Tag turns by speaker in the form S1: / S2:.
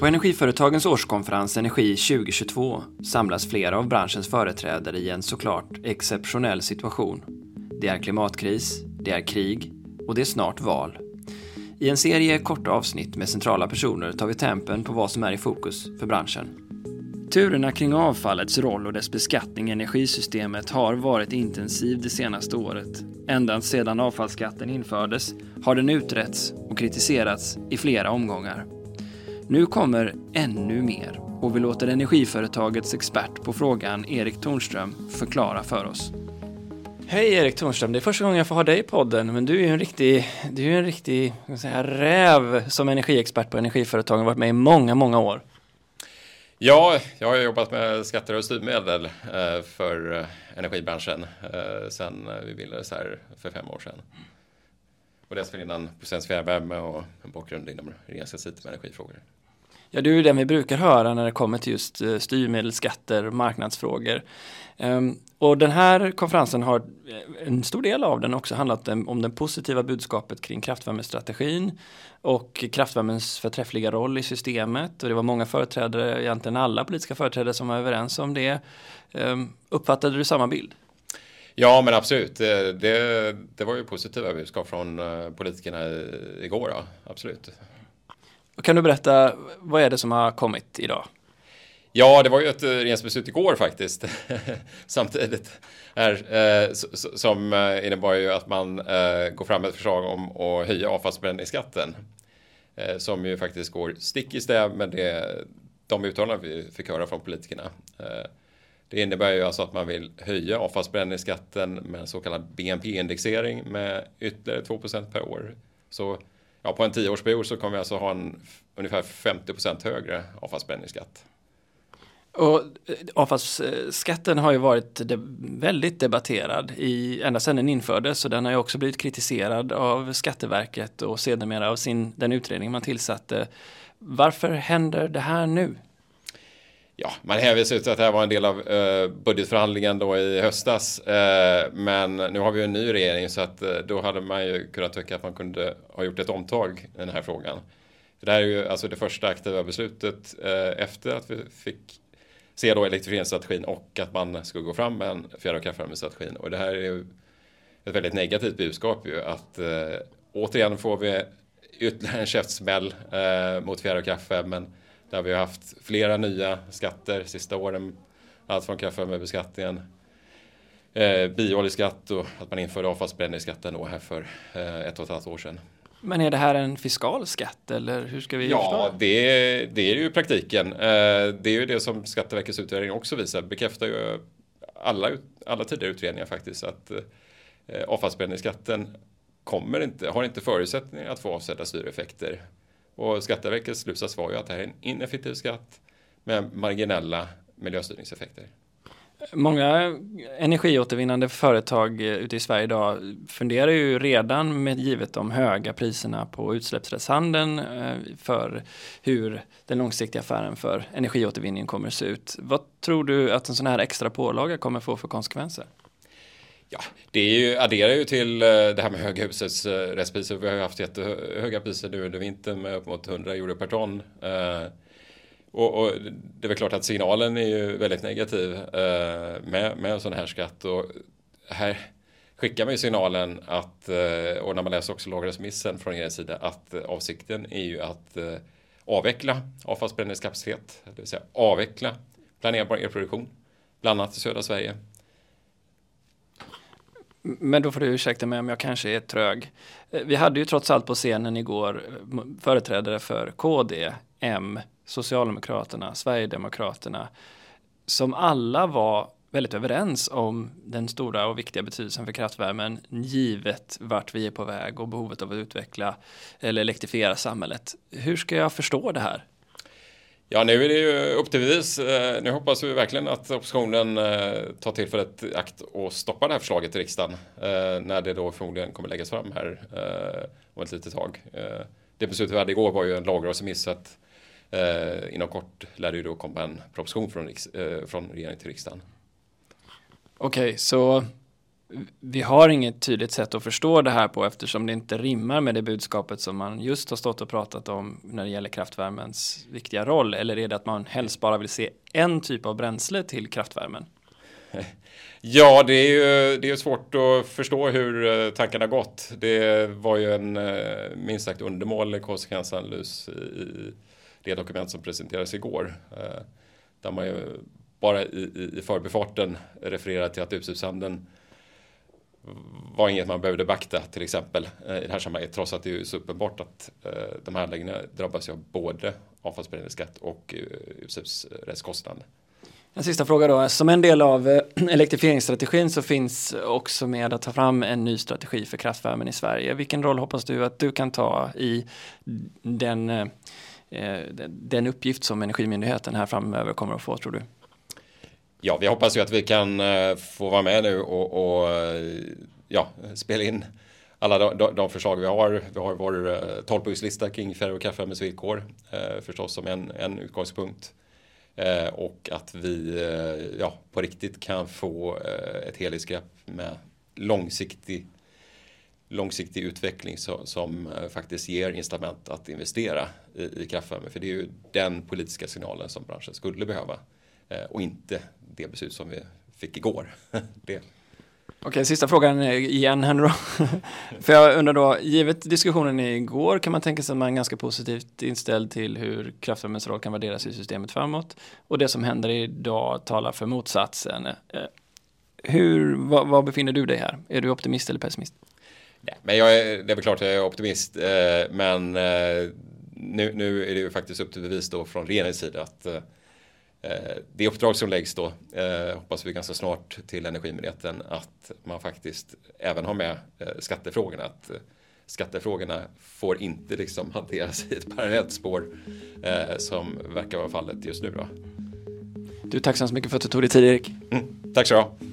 S1: På Energiföretagens årskonferens Energi 2022 samlas flera av branschens företrädare i en såklart exceptionell situation. Det är klimatkris, det är krig och det är snart val. I en serie korta avsnitt med centrala personer tar vi tempen på vad som är i fokus för branschen. Turerna kring avfallets roll och dess beskattning i energisystemet har varit intensiv det senaste året. Ända sedan avfallsskatten infördes har den utretts och kritiserats i flera omgångar. Nu kommer ännu mer och vi låter energiföretagets expert på frågan, Erik Tornström, förklara för oss. Hej Erik Tornström, det är första gången jag får ha dig i podden, men du är ju en riktig, du är en riktig säga, räv som energiexpert på energiföretagen, varit med i många, många år.
S2: Ja, jag har jobbat med skatter och styrmedel eh, för eh, energibranschen eh, sedan vi bildades här för fem år sedan. Och dessförinnan på Svensk Fjärrvärme och en bakgrund inom regeringskansliet med energifrågor.
S1: Ja, det är ju den vi brukar höra när det kommer till just eh, styrmedelsskatter styrmedel, skatter, marknadsfrågor. Ehm, och den här konferensen har eh, en stor del av den också handlat om det positiva budskapet kring kraftvärmestrategin och kraftvärmens förträffliga roll i systemet. Och det var många företrädare, egentligen alla politiska företrädare som var överens om det. Ehm, uppfattade du samma bild?
S2: Ja, men absolut. Det, det, det var ju positiva budskap från politikerna igår. Ja. Absolut.
S1: Kan du berätta, vad är det som har kommit idag?
S2: Ja, det var ju ett eh, regeringsbeslut igår faktiskt. Samtidigt. Här, eh, som eh, innebar ju att man eh, går fram med ett förslag om att höja avfallsförbränningsskatten. Eh, som ju faktiskt går stick i stäv med det, de uttalanden vi fick höra från politikerna. Eh, det innebär ju alltså att man vill höja avfallsförbränningsskatten med en så kallad BNP-indexering med ytterligare 2% per år. Så ja, på en tioårsperiod så kommer vi alltså ha en ungefär 50 procent högre avfallsbränningsskatt.
S1: Och eh, avfallsskatten har ju varit väldigt debatterad i, ända sedan den infördes och den har ju också blivit kritiserad av Skatteverket och sedermera av sin, den utredning man tillsatte. Varför händer det här nu?
S2: Ja, man hänvisar till att det här var en del av eh, budgetförhandlingen då i höstas. Eh, men nu har vi en ny regering så att eh, då hade man ju kunnat tycka att man kunde ha gjort ett omtag i den här frågan. För det här är ju alltså det första aktiva beslutet eh, efter att vi fick se då elektrifieringsstrategin och att man skulle gå fram med en fjärr och kraftvärmestrategin. Och det här är ju ett väldigt negativt budskap ju att eh, återigen får vi ytterligare en käftsmäll eh, mot fjärr och kraftvärmen där vi har haft flera nya skatter sista åren. Allt från kraftvärmebeskattningen, eh, biooljeskatt och att man införde avfallsbränningsskatten då här för eh, ett och ett halvt år sedan.
S1: Men är det här en fiskal skatt eller hur ska vi
S2: Ja,
S1: förstå?
S2: det, det är ju praktiken. Eh, det är ju det som Skatteverkets utredning också visar. Bekräftar ju alla, alla tidigare utredningar faktiskt att eh, avfallsbränningsskatten kommer inte, har inte förutsättningar att få avsedda styreffekter. Och Skatteverkets slutsats var ju att det här är en ineffektiv skatt med marginella miljöstyrningseffekter.
S1: Många energiåtervinnande företag eh, ute i Sverige idag funderar ju redan med givet de höga priserna på utsläppsrättshandeln eh, för hur den långsiktiga affären för energiåtervinning kommer att se ut. Vad tror du att en sån här extra pålaga kommer få för konsekvenser?
S2: Ja, det är ju, adderar ju till eh, det här med höga hushållsrättspriser. Eh, Vi har ju haft jättehöga priser nu under vintern med upp mot 100 euro per ton. Eh, och, och, det är väl klart att signalen är ju väldigt negativ med, med en sån här skatt. Och här skickar man ju signalen att, och när man läser också lagrådsremissen från er sida, att avsikten är ju att avveckla avfallsbränningskapacitet, det vill säga avveckla planerbar elproduktion, bland annat i södra Sverige
S1: men då får du ursäkta mig om jag kanske är trög. Eh, vi hade ju trots allt på scenen igår eh, företrädare för KD, M, Socialdemokraterna, Sverigedemokraterna som alla var väldigt överens om den stora och viktiga betydelsen för kraftvärmen givet vart vi är på väg och behovet av att utveckla eller elektrifiera samhället. Hur ska jag förstå det här?
S2: Ja, nu är det ju upp till bevis. Eh, nu hoppas vi verkligen att oppositionen eh, tar tillfället i akt och stoppar det här förslaget i riksdagen eh, när det då förmodligen kommer läggas fram här om ett litet tag. Det beslutet vi hade igår var ju en lagrådsremiss så att inom kort lär det ju då komma en proposition från, från regeringen till riksdagen.
S1: Okej, okay, så vi har inget tydligt sätt att förstå det här på eftersom det inte rimmar med det budskapet som man just har stått och pratat om när det gäller kraftvärmens viktiga roll. Eller är det att man helst bara vill se en typ av bränsle till kraftvärmen?
S2: Ja, det är ju det är svårt att förstå hur eh, tankarna gått. Det var ju en eh, minst sagt undermålig konsekvensanalys i det dokument som presenterades igår. Eh, där man ju bara i, i förbifarten refererar till att utsläppshandeln var inget man behövde beakta till exempel eh, i det här sammanhanget trots att det är så uppenbart att eh, de här anläggningarna drabbas av både avfallsberedningsskatt och eh, utsläppsrättskostnader.
S1: En sista fråga då. Som en del av elektrifieringsstrategin så finns också med att ta fram en ny strategi för kraftvärmen i Sverige. Vilken roll hoppas du att du kan ta i den, den uppgift som Energimyndigheten här framöver kommer att få tror du?
S2: Ja, vi hoppas ju att vi kan eh, få vara med nu och, och eh, ja, spela in alla de, de, förslag vi har. Vi har vår eh, 12-punktslista kring ferrokraftvärmens villkor förstås som en, en utgångspunkt. Och att vi ja, på riktigt kan få ett helhetsgrepp med långsiktig, långsiktig utveckling så, som faktiskt ger incitament att investera i, i kraftvärme. För det är ju den politiska signalen som branschen skulle behöva och inte det beslut som vi fick igår. det.
S1: Okej, sista frågan igen här nu då. För jag undrar då, givet diskussionen igår kan man tänka sig att man är ganska positivt inställd till hur kraftvärmens roll kan värderas i systemet framåt. Och det som händer idag talar för motsatsen. Eh, hur, vad, vad befinner du dig här? Är du optimist eller pessimist?
S2: Ja, men jag är, det är väl klart att jag är optimist, eh, men eh, nu, nu är det ju faktiskt upp till bevis då från regeringens sida att det uppdrag som läggs då eh, hoppas vi ganska snart till Energimyndigheten att man faktiskt även har med eh, skattefrågorna. Att skattefrågorna får inte liksom hanteras i ett parallellt spår som verkar vara fallet just nu. Då.
S1: Du, tack så mycket för att du tog dig tid Erik.
S2: Mm, tack så du ha.